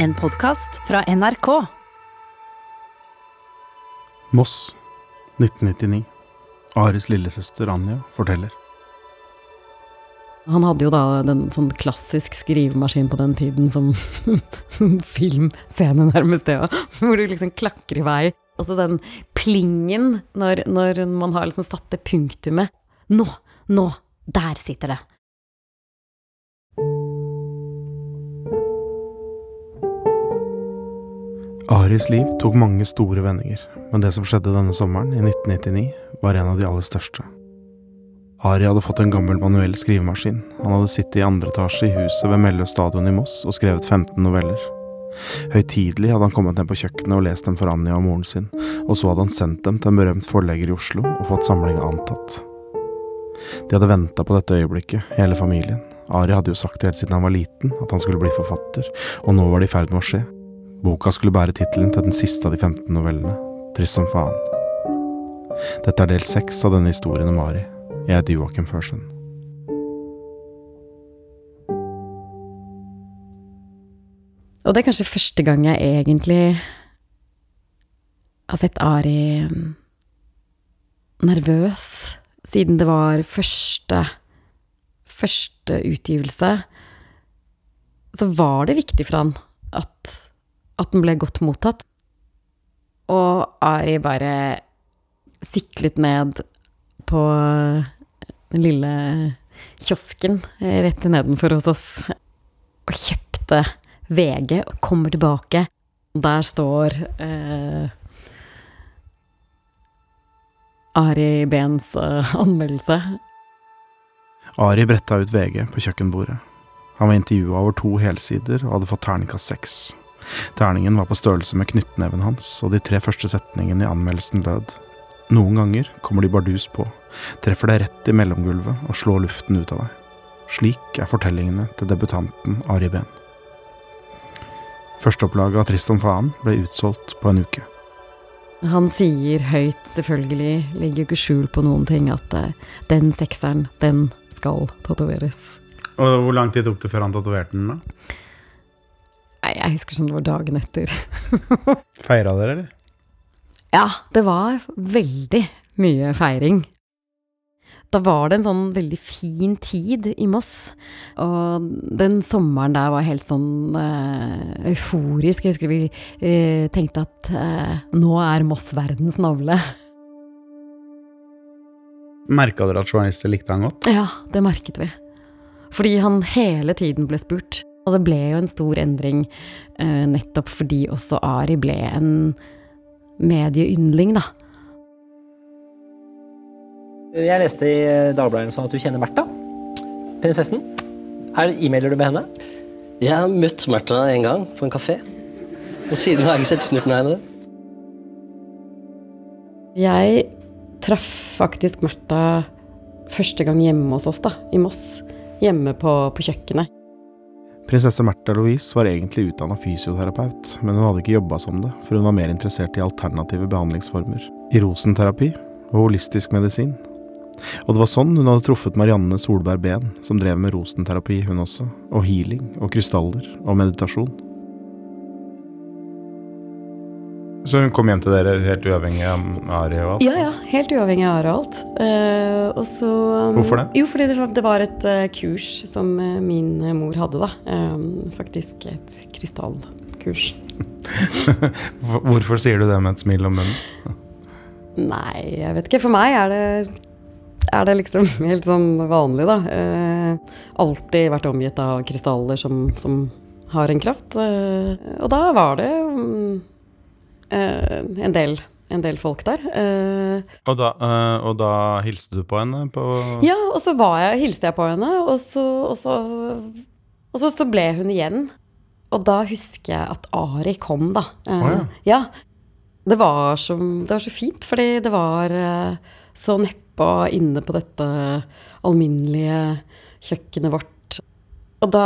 En podkast fra NRK. Moss, 1999. Aris lillesøster Anja forteller. Han hadde jo da den sånn klassisk skrivemaskin på den tiden som filmscene nærmest det òg, hvor du liksom klakker i vei. Og så den plingen når, når man har liksom satt det punktumet. Nå, nå, der sitter det. Aris liv tok mange store vendinger, men det som skjedde denne sommeren, i 1999, var en av de aller største. Ari hadde fått en gammel manuell skrivemaskin. Han hadde sittet i andre etasje i huset ved Mellø stadion i Moss og skrevet 15 noveller. Høytidelig hadde han kommet ned på kjøkkenet og lest dem for Anja og moren sin, og så hadde han sendt dem til en berømt forlegger i Oslo og fått samlinga antatt. De hadde venta på dette øyeblikket, hele familien. Ari hadde jo sagt helt siden han var liten at han skulle bli forfatter, og nå var det i ferd med å skje. Boka skulle bære tittelen til den siste av de 15 novellene, Trist som faen. Dette er del seks av denne historien om Ari. Jeg heter Joakim Førsund. Og det er kanskje første gang jeg egentlig har sett Ari mm, nervøs, siden det var første første utgivelse. Så var det viktig for han at, at den ble godt mottatt. Og Ari bare syklet ned på den lille kiosken rett nedenfor hos oss og kjøpte VG og kommer tilbake. Der står eh, Ari Bens eh, anmeldelse. Ari bretta ut VG på kjøkkenbordet. Han var intervjua over to helsider og hadde fått terningkast seks. Terningen var på størrelse med knyttneven hans, og de tre første setningene i anmeldelsen lød Noen ganger kommer de bardus på, treffer deg rett i mellomgulvet og slår luften ut av deg. Slik er fortellingene til debutanten Ari Behn. Førsteopplaget av Tristan faen ble utsolgt på en uke. Han sier høyt, selvfølgelig, legger jo ikke skjul på noen ting, at eh, den sekseren, den skal tatoveres. Og Hvor lang tid tok det før han tatoverte den, da? Nei, jeg husker som det var dagen etter. Feira dere, eller? Ja, det var veldig mye feiring. Da var det en sånn veldig fin tid i Moss, og den sommeren der var helt sånn eh, euforisk. Jeg husker vi eh, tenkte at eh, nå er Moss verdens navle. Merka dere at journalister likte han godt? Ja, det merket vi. Fordi han hele tiden ble spurt. Og det ble jo en stor endring eh, nettopp fordi også Ari ble en medieyndling, da. Jeg leste i Dagbladet sånn at du kjenner Märtha, prinsessen. Er E-mailer du med henne? Jeg har møtt Märtha en gang på en kafé. Og siden har jeg ikke sett snurten av henne. Jeg traff faktisk Märtha første gang hjemme hos oss, da, i Moss. Hjemme på, på kjøkkenet. Prinsesse Märtha Louise var egentlig utdanna fysioterapeut, men hun hadde ikke jobba som det, for hun var mer interessert i alternative behandlingsformer. I rosenterapi og holistisk medisin. Og det var sånn hun hadde truffet Marianne Solberg Behn, som drev med rosenterapi, hun også, og healing, og krystaller, og meditasjon. Så hun kom hjem til dere helt uavhengig av Ari og alt? Ja, ja. Helt uavhengig av Ari og alt. Uh, og så um, Hvorfor det? Jo, fordi det var, det var et uh, kurs som uh, min mor hadde, da. Um, faktisk et krystallkurs. Hvorfor sier du det med et smil om munnen? Nei, jeg vet ikke. For meg er det, er det liksom helt sånn vanlig, da. Alltid vært omgitt av krystaller som, som har en kraft. Og da var det eh, en, del, en del folk der. Uh, Og da, uh, og da hilste du på henne på ja, og så var jeg, hilste jeg på henne, og så, og så, og så, så ble hun igjen. Og da husker jeg at Ari kom, da. Uh, oh, ja. ja. Det var, så, det var så fint, fordi det var eh, så neppe inne på dette alminnelige kjøkkenet vårt. Og da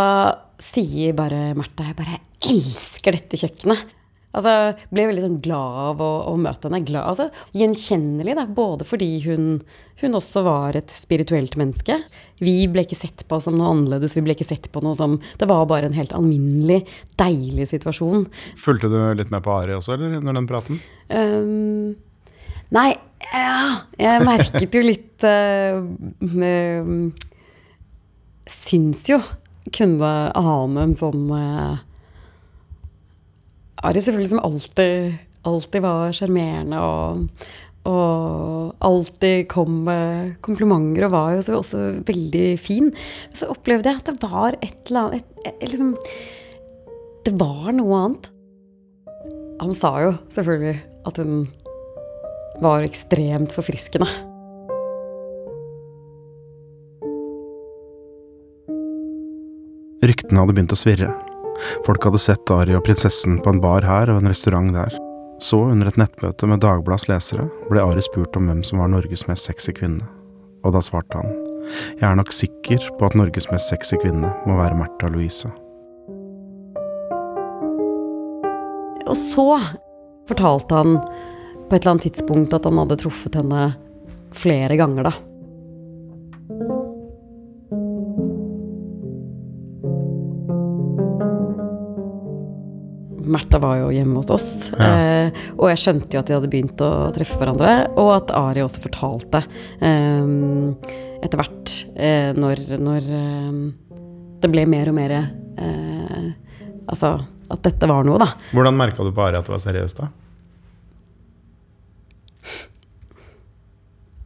sier bare Märtha Jeg bare elsker dette kjøkkenet. Altså, ble veldig sånn glad av å, å møte henne. Glad, altså, gjenkjennelig, da, både fordi hun, hun også var et spirituelt menneske. Vi ble ikke sett på som noe annerledes. Vi ble ikke sett på noe som Det var bare en helt alminnelig, deilig situasjon. Fulgte du litt med på Ari også, eller, under den praten? Um, nei, ja, jeg merket jo litt uh, med, Syns jo kunne ane en sånn uh, Ari selvfølgelig som alltid, alltid var sjarmerende og, og alltid kom med komplimenter og var jo også, også veldig fin. Så opplevde jeg at det var et eller annet et, et, liksom, Det var noe annet. Han sa jo selvfølgelig at hun var ekstremt forfriskende. Ryktene hadde begynt å svirre. Folk hadde sett Ari og prinsessen på en bar her og en restaurant der. Så, under et nettmøte med Dagbladets lesere, ble Ari spurt om hvem som var Norges mest sexy kvinne. Og da svarte han, jeg er nok sikker på at Norges mest sexy kvinne må være Märtha Louise. Og så fortalte han på et eller annet tidspunkt at han hadde truffet henne flere ganger, da. Märtha var jo hjemme hos oss, Ja. eh, og jeg skjønte jo at de hadde begynt å treffe hverandre, og at Ari også fortalte eh, etter hvert, eh, når, når eh, det ble mer og mer eh, Altså at dette var noe, da. Hvordan merka du på Ari at det var seriøst, da?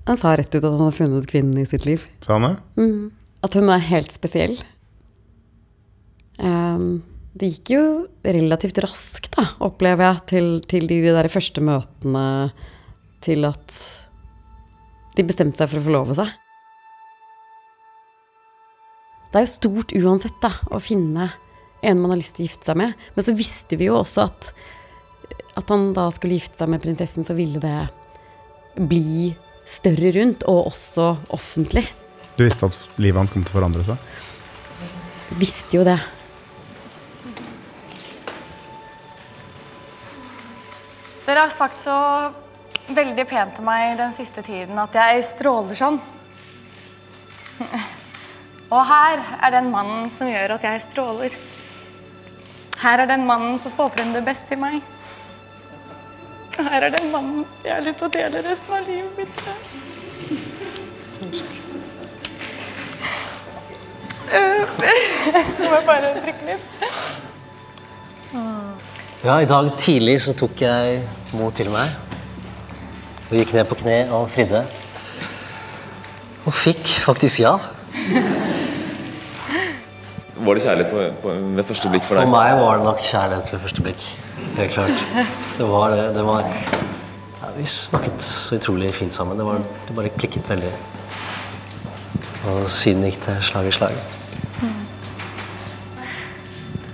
Han sa rett ut at han hadde funnet kvinnen i sitt liv. Sa han det? At hun er helt spesiell. Ehm, det gikk jo relativt raskt, da, opplever jeg, til, til de der første møtene til at de bestemte seg for å forlove seg. Det er jo stort uansett, da, å finne en man har lyst til å gifte seg med. Men så visste vi jo også at at han da skulle gifte seg med prinsessen, så ville det bli større rundt, og også offentlig. Du visste at livet hans kom til å forandre seg? Visste jo det. Dere har sagt så veldig pent til meg den siste tiden at jeg stråler sånn. Og her er den mannen som gjør at jeg stråler. Her er den mannen som får frem det beste i meg. Her er den mannen jeg har lyst til å dele resten av livet mitt med. Nå må jeg bare trykke litt. Ja, i dag tidlig så tok jeg mot til meg. Og gikk ned på kne og fridde. Og fikk faktisk ja. Var det kjærlighet på, på, ved første blikk for For meg var det nok kjærlighet ved første blikk. Helt klart. Så var det, det var ja, Vi snakket så utrolig fint sammen. Det, var, det bare klikket veldig. Og siden gikk det slag i slag.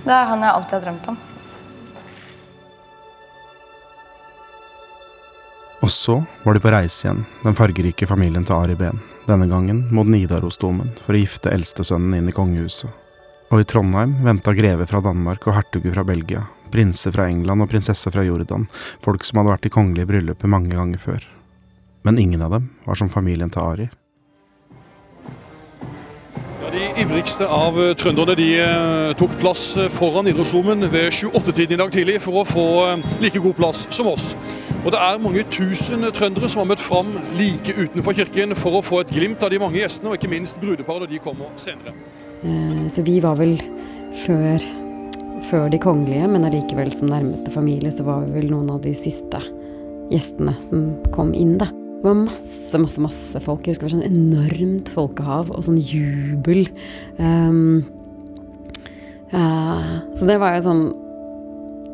Det er han jeg alltid har drømt om. Og så var de på reise igjen, den fargerike familien til Ari Behn. Denne gangen mot Nidarosdomen for å gifte eldstesønnen inn i kongehuset. Og i Trondheim venta greve fra Danmark og hertuger fra Belgia, prinser fra England og prinsesse fra Jordan, folk som hadde vært i kongelige brylluper mange ganger før. Men ingen av dem var som familien til Ari. Ja, De ivrigste av eh, trønderne de eh, tok plass eh, foran Nidarosdomen ved 28-tiden i dag tidlig for å få like god plass som oss. Og Det er mange tusen trøndere som har møtt fram like utenfor kirken for å få et glimt av de mange gjestene, og ikke minst brudeparet da de kommer senere. Eh, Så vi var vel før, før de kongelige, men allikevel som nærmeste familie, så var vi vel noen av de siste gjestene som kom inn, da. Det var masse, masse, masse folk. Jeg husker det var sånn enormt folkehav og sånn jubel. Um, uh, så det var jo sånn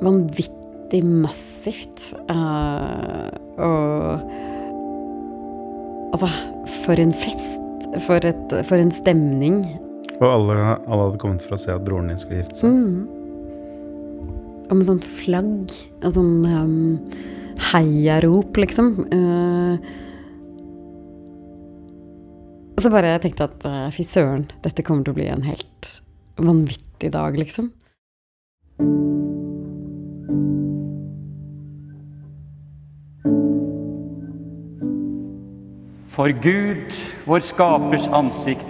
vanvittig massivt. Uh, og Altså, for en fest. For, et, for en stemning. Og alle, alle hadde kommet for å se at broren din skulle gifte seg. Mm. Og med sånt flagg og sånn um, heiarop, liksom. Uh, og så bare tenkte jeg at uh, fy søren, dette kommer til å bli en helt vanvittig dag, liksom. For Gud, vår skapers ansikt.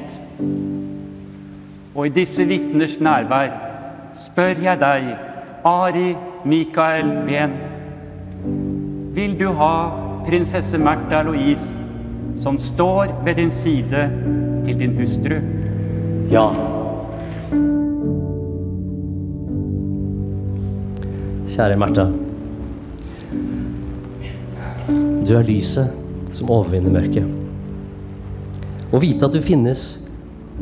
Og i disse vitners nærvær spør jeg deg, Ari Mikael Ven, vil du ha prinsesse Märtha Louise, som står ved din side, til din hustru? Ja. Kjære Märtha. Du er lyset som overvinner mørket. Å vite at du finnes,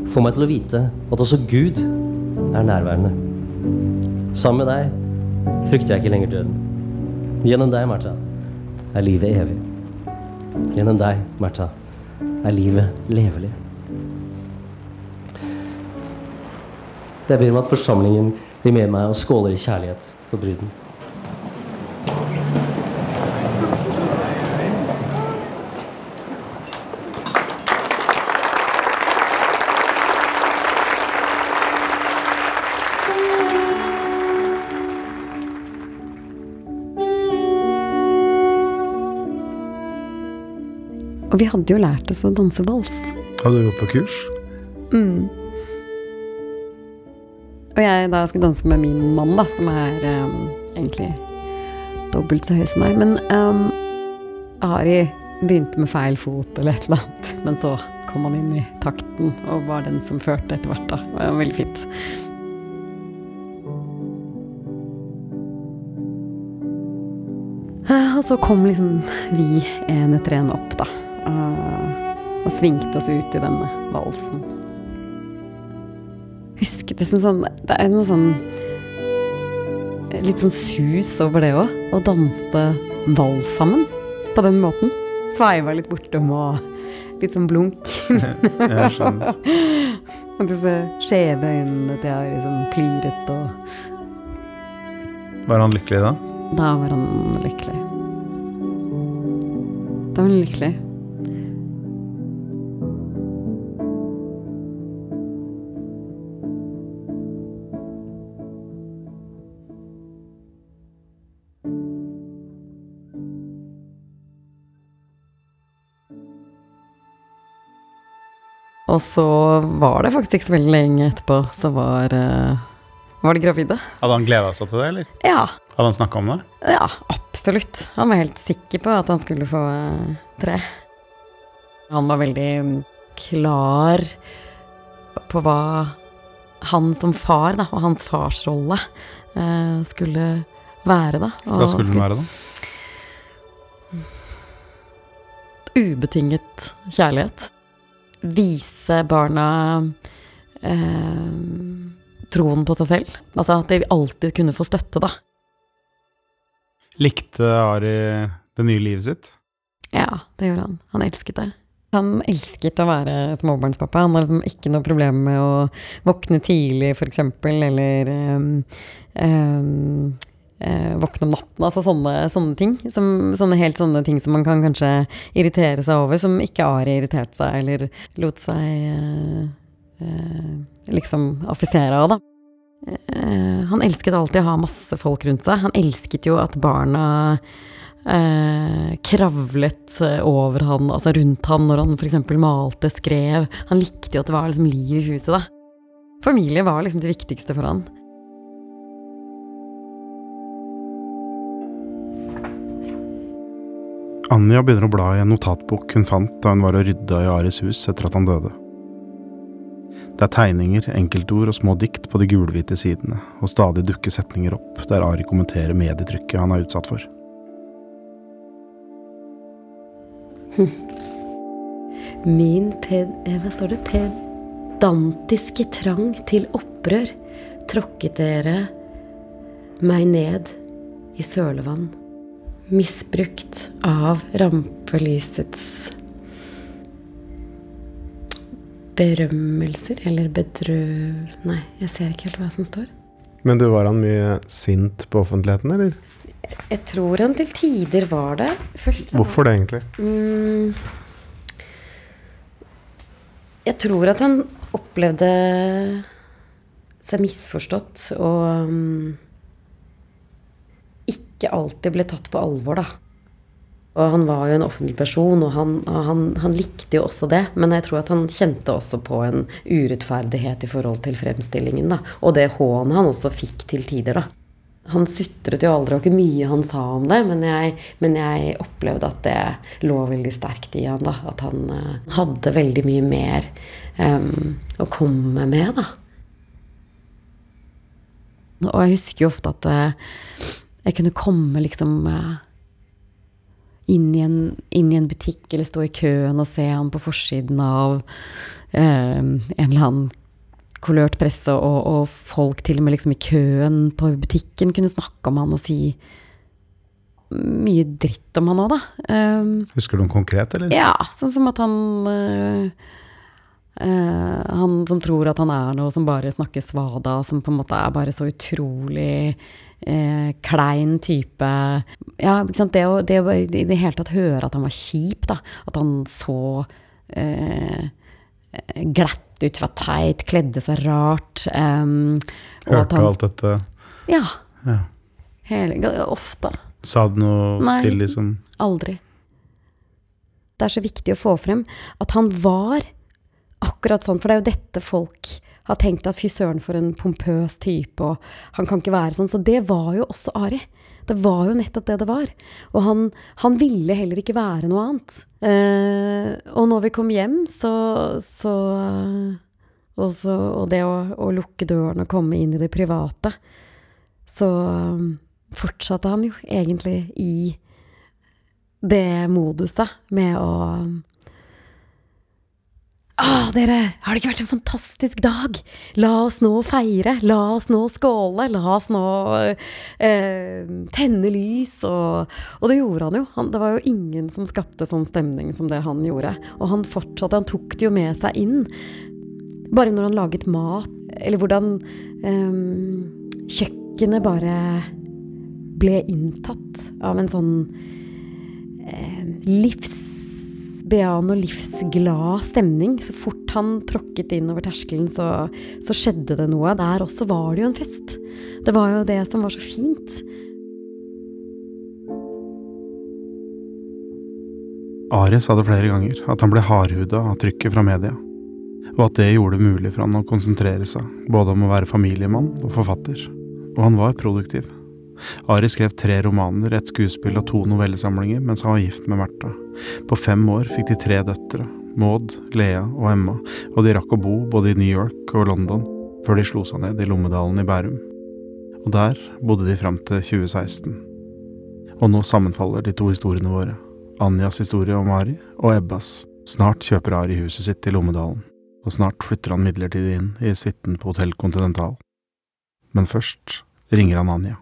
får meg til å vite at også Gud er nærværende. Sammen med deg frykter jeg ikke lenger døden. Gjennom deg, Märtha, er livet evig. Gjennom deg, Märtha, er livet levelig. Jeg ber om at forsamlingen blir med meg og skåler i kjærlighet for bruden. Og vi hadde jo lært oss å danse vals. Hadde du gått på kurs? Mm. Og jeg da skal danse med min mann, da, som er um, egentlig dobbelt så høy som meg. Men um, Ari begynte med feil fot eller et eller annet. Men så kom han inn i takten og var den som førte etter hvert. da. Det var veldig fint. Eh, Og så kom liksom vi en etter en opp, da. Og, og svingte oss ut i denne valsen. Husket nesten sånn Det er noe sånn Litt sånn sus over det òg. Å danse vals sammen på den måten. Sveiva litt bortom og litt sånn blunk. Jeg skjønner. og disse skjeve øynene til jeg liksom pliret og Var han lykkelig da? Da var han lykkelig. Da var han lykkelig. Og så var det faktisk ikke så veldig lenge etterpå, så var, eh, var de gravide. Hadde han gleda seg til det, eller? Ja, Hadde han snakka om det? ja, absolutt. Han var helt sikker på at han skulle få eh, tre. Han var veldig mm, klar på hva han som far, da, og hans farsrolle, eh, skulle være, da. Hva skulle den være, da? Ubetinget kjærlighet. Vise barna eh, troen på seg selv. Altså at de alltid kunne få støtte, da. Likte Ari det nye livet sitt? Ja, det gjorde han. Han elsket det. Han elsket å være småbarnspappa. Han har liksom ikke noe problem med å våkne tidlig, eksempel, eller um, ehm, eh, våkne om natten. Altså sånne, sånne ting. Som, sånne helt sånne ting som man kan kanskje irritere seg over, som ikke Ari irriterte seg, eller lot seg eh, eh, liksom affisere av, da. Eh, han elsket alltid å ha masse folk rundt seg. Han elsket jo at barna eh, kravlet over han, altså rundt han, når han f.eks. malte, skrev. Han likte jo at det var liksom liv i huset, da. Familie var liksom det viktigste for han. Anja begynner å bla i en notatbok hun fant da hun var og rydda i Aris hus etter at han døde. Det er tegninger, enkeltord og små dikt på de gulhvite sidene, og stadig dukker setninger opp der Ari kommenterer medietrykket han er utsatt for. Min ped... eh, Hva står det? Pedantiske trang til opprør tråkket dere meg ned i sølevann. Misbrukt av rampelysets berømmelser, eller bedrø... Nei, jeg ser ikke helt hva som står. Men du, var han mye sint på offentligheten, eller? Jeg tror han til tider var det. Først Hvorfor det, egentlig? Mm. Jeg tror at han opplevde seg misforstått og mm, ikke alltid ble tatt på alvor, da. Og han var jo en offentlig person, og han, han, han, likte jo også det. Men jeg tror at han kjente også på en urettferdighet i forhold til fremstillingen. da. Og det hånet han også fikk til tider, da. Han sutret jo aldri, og ikke mye han sa om det, men jeg, men jeg opplevde at det lå veldig sterkt i han da. At han uh, hadde veldig mye mer um, å komme med, da. Og jeg husker jo ofte at uh, jeg kunne komme liksom uh, inn, i en, inn, i en, butikk eller stå i køen og se han på forsiden av en eller annen kolørt presse, og, og, folk til og med liksom i køen på butikken kunne snakke om han og si mye dritt om han òg, da. Um, Husker du noe konkret, eller? Ja, sånn som at han uh, uh, Han som tror at han er noe som bare snakker svada, som på en måte er bare så utrolig uh, klein type. Ja. Det å, det å i det hele tatt høre at han var kjip, da. At han så glatt ut, var teit, kledde seg rart. Um, Hørte han, alt dette? Ja. ja. Hele, ofte. Sa du noe Nei, til liksom Aldri. Det er så viktig å få frem at han var akkurat sånn, for det er jo dette folk har tenkt at fy søren for en pompøs type, og han kan ikke være sånn. Så det var jo også Ari. Det var jo nettopp det det var. Og han, han ville heller ikke være noe annet. Eh, og når vi kom hjem, så, så, og, så og, det å, å, lukke døren og komme inn i det private, så fortsatte han jo egentlig i det moduset med å Ah, dere, har det ikke vært en fantastisk dag? La oss nå feire. La oss nå skåle. La oss nå eh, tenne lys. Og, og, det gjorde han jo. Han, det var jo ingen som skapte sånn stemning som det han gjorde. Og han fortsatte. Han tok det jo med seg inn. Bare når han laget mat, eller hvordan eh, kjøkkenet bare ble inntatt av en sånn eh, livs bejaende og livsglad stemning. Så fort han tråkket inn over terskelen, så, så, skjedde det noe. Der også var det jo en fest. Det var jo det som var så fint. Ari sa det flere ganger, at han ble hardhuda av trykket fra media, og at det gjorde det mulig for han å konsentrere seg, både om å være familiemann og forfatter. Og han var produktiv. Ari skrev tre romaner, et skuespill og to novellesamlinger mens han var gift med Märtha. På fem år fikk de tre døtre, Maud, Lea og Emma, og de rakk å bo både i New York og London før de slo seg ned i Lommedalen i Bærum. Og der bodde de fram til 2016. Og nå sammenfaller de to historiene våre, Anjas historie om Ari og Ebbas. Snart kjøper Ari huset sitt i Lommedalen, og snart flytter han midlertidig inn i suiten på Hotell Continental. Men først ringer han Anja.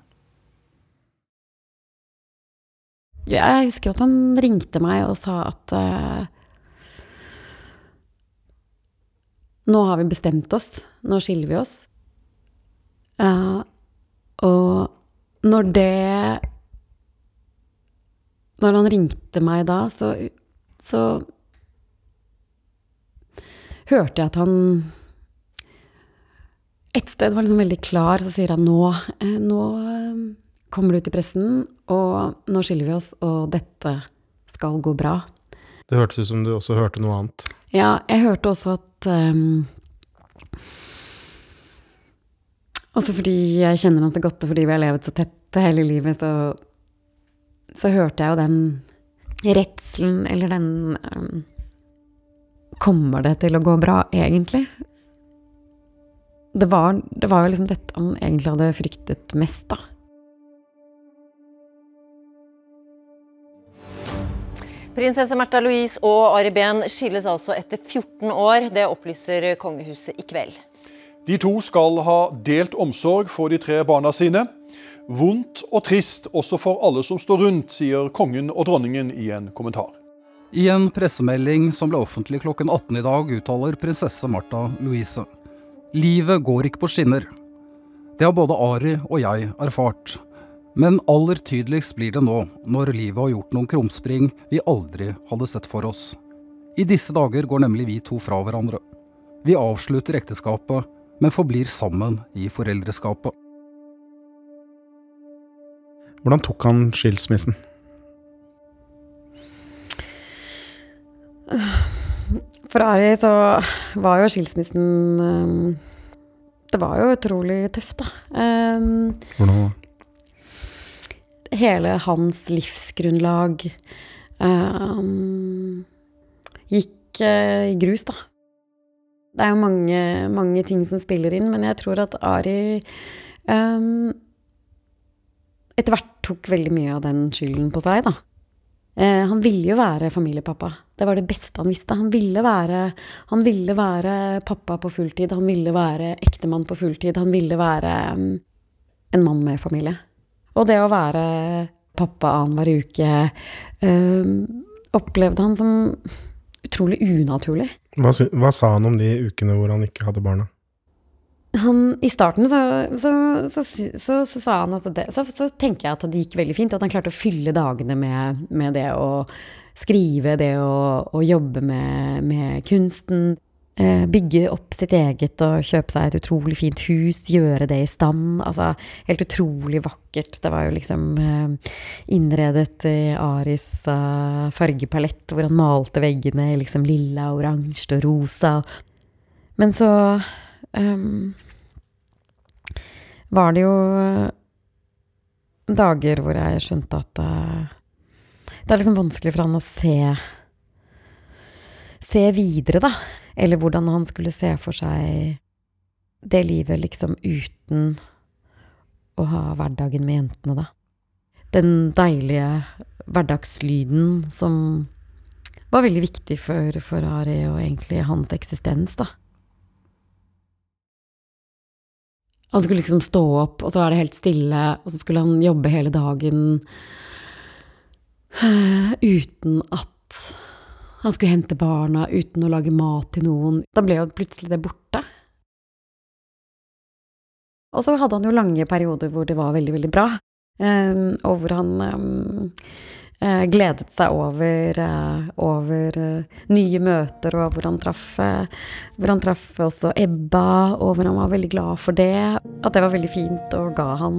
Jeg husker at han ringte meg og sa at uh, Nå har vi bestemt oss. Nå skiller vi oss. Uh, og når det Når han ringte meg da, så, så hørte jeg at han Et sted var liksom veldig klar, så sier han nå, eh, nå kommer det ut i pressen, og nå skiller vi oss, og dette skal gå bra. Det hørtes ut som du også hørte noe annet. Ja, jeg hørte også at um, Også fordi jeg kjenner han så godt, og fordi vi har levd så tett hele livet, så, så hørte jeg jo den redselen, eller den um, Kommer det til å gå bra, egentlig? Det var, det var jo liksom dette han egentlig hadde fryktet mest, da. Prinsesse Märtha Louise og Ari Behn skilles altså etter 14 år. Det opplyser kongehuset i kveld. De to skal ha delt omsorg for de tre barna sine. Vondt og trist også for alle som står rundt, sier kongen og dronningen i en kommentar. I en pressemelding som ble offentlig klokken 18 i dag, uttaler prinsesse Märtha Louise. Livet går ikke på skinner. Det har både Ari og jeg erfart. Men aller tydeligst blir det nå, når livet har gjort noen krumspring vi aldri hadde sett for oss. I disse dager går nemlig vi to fra hverandre. Vi avslutter ekteskapet, men forblir sammen i foreldreskapet. Hvordan tok han skilsmissen? For Ari så var jo skilsmissen ehm, Det var jo utrolig tøft, da. Ehm, Hvordan da? Hele hans livsgrunnlag um, gikk uh, i grus, da. Det er jo mange, mange ting som spiller inn, men jeg tror at Ari um, etter hvert tok veldig mye av den skylden på seg, da. Eh, han ville jo være familiepappa. Det var det beste han visste. Han ville være, han ville være pappa på fulltid. Han ville være ektemann på fulltid. Han ville være um, en mann med familie. Og det å være pappa annenhver uke um, opplevde han som utrolig unaturlig. Hva, hva sa han om de ukene hvor han ikke hadde barna? Han, I starten så, så, så, så, sa han at det så, så tenker jeg at det gikk veldig fint, og at han klarte å fylle dagene med, med det å skrive, det å, å jobbe med, med kunsten. Eh, bygge opp sitt eget og kjøpe seg et utrolig fint hus, gjøre det i stand. Altså helt utrolig vakkert. Det var jo liksom eh, innredet i Aris eh, fargepalett, hvor han malte veggene i liksom lilla, oransje og rosa. Men så um, var det jo dager hvor jeg skjønte at uh, det er liksom vanskelig for han å se se videre, da. Eller hvordan han skulle se for seg det livet liksom uten å ha hverdagen med jentene, da. Den deilige hverdagslyden som var veldig viktig for, for Ari og egentlig hans eksistens, da. Han skulle liksom stå opp, og så er det helt stille, og så skulle han jobbe hele dagen øh, uten at han skulle hente barna, uten å lage mat til noen. Da ble jo plutselig det borte. Og så hadde han jo lange perioder hvor det var veldig, veldig bra, um, og hvor han uh, gledet seg over, uh, over uh, nye møter, og hvor han traff hvor han traff også Ebba, og hvor han var veldig glad for det. At det var veldig fint og ga han,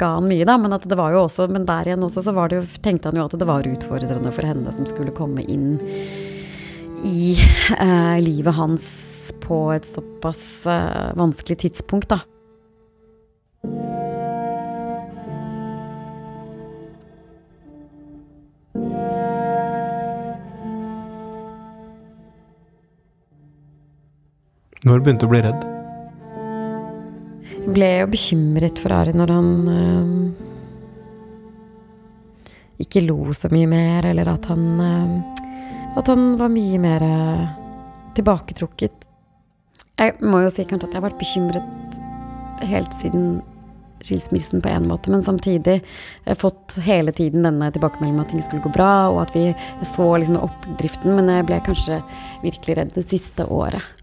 ga han mye, da. Men at det var jo også, men der igjen også, så jo, tenkte han jo at det var utfordrende for henne som skulle komme inn i livet hans på et såpass vanskelig tidspunkt, da. Når begynte du å bli redd? Jeg ble jo bekymret for Ari når han øh, ikke lo så mye mer, eller at han øh, At han var mye mer øh, tilbaketrukket. Jeg må jo si kanskje at jeg har vært bekymret helt siden skilsmissen på en måte, men samtidig har jeg fått hele tiden denne tilbakemeldingen at ting skulle gå bra, og at vi så liksom oppdriften, men jeg ble kanskje virkelig redd det siste året.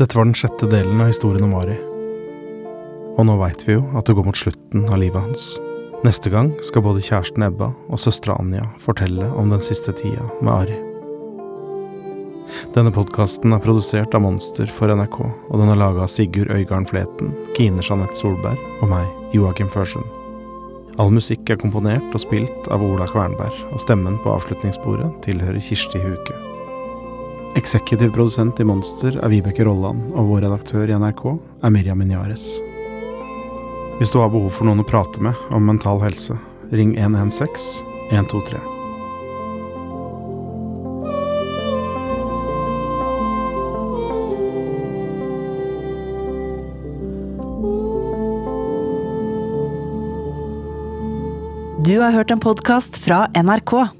Dette var den sjette delen av historien om Ari. Og nå veit vi jo at det går mot slutten av livet hans. Neste gang skal både kjæresten Ebba og søstera Anja fortelle om den siste tida med Ari. Denne podkasten er produsert av Monster for NRK, og den er laga av Sigurd Øygarden Fleten, Kine Jeanette Solberg og meg, Joakim Førsund. All musikk er komponert og spilt av Ola Kvernberg, og stemmen på avslutningssporet tilhører Kirsti Huke. Eksekutiv produsent i Monster er Vibeke Rolland, og vår redaktør i NRK er Miriam Minyares. Hvis du har behov for noen å prate med om mental helse, ring 116 123. Du har hørt en podkast fra NRK.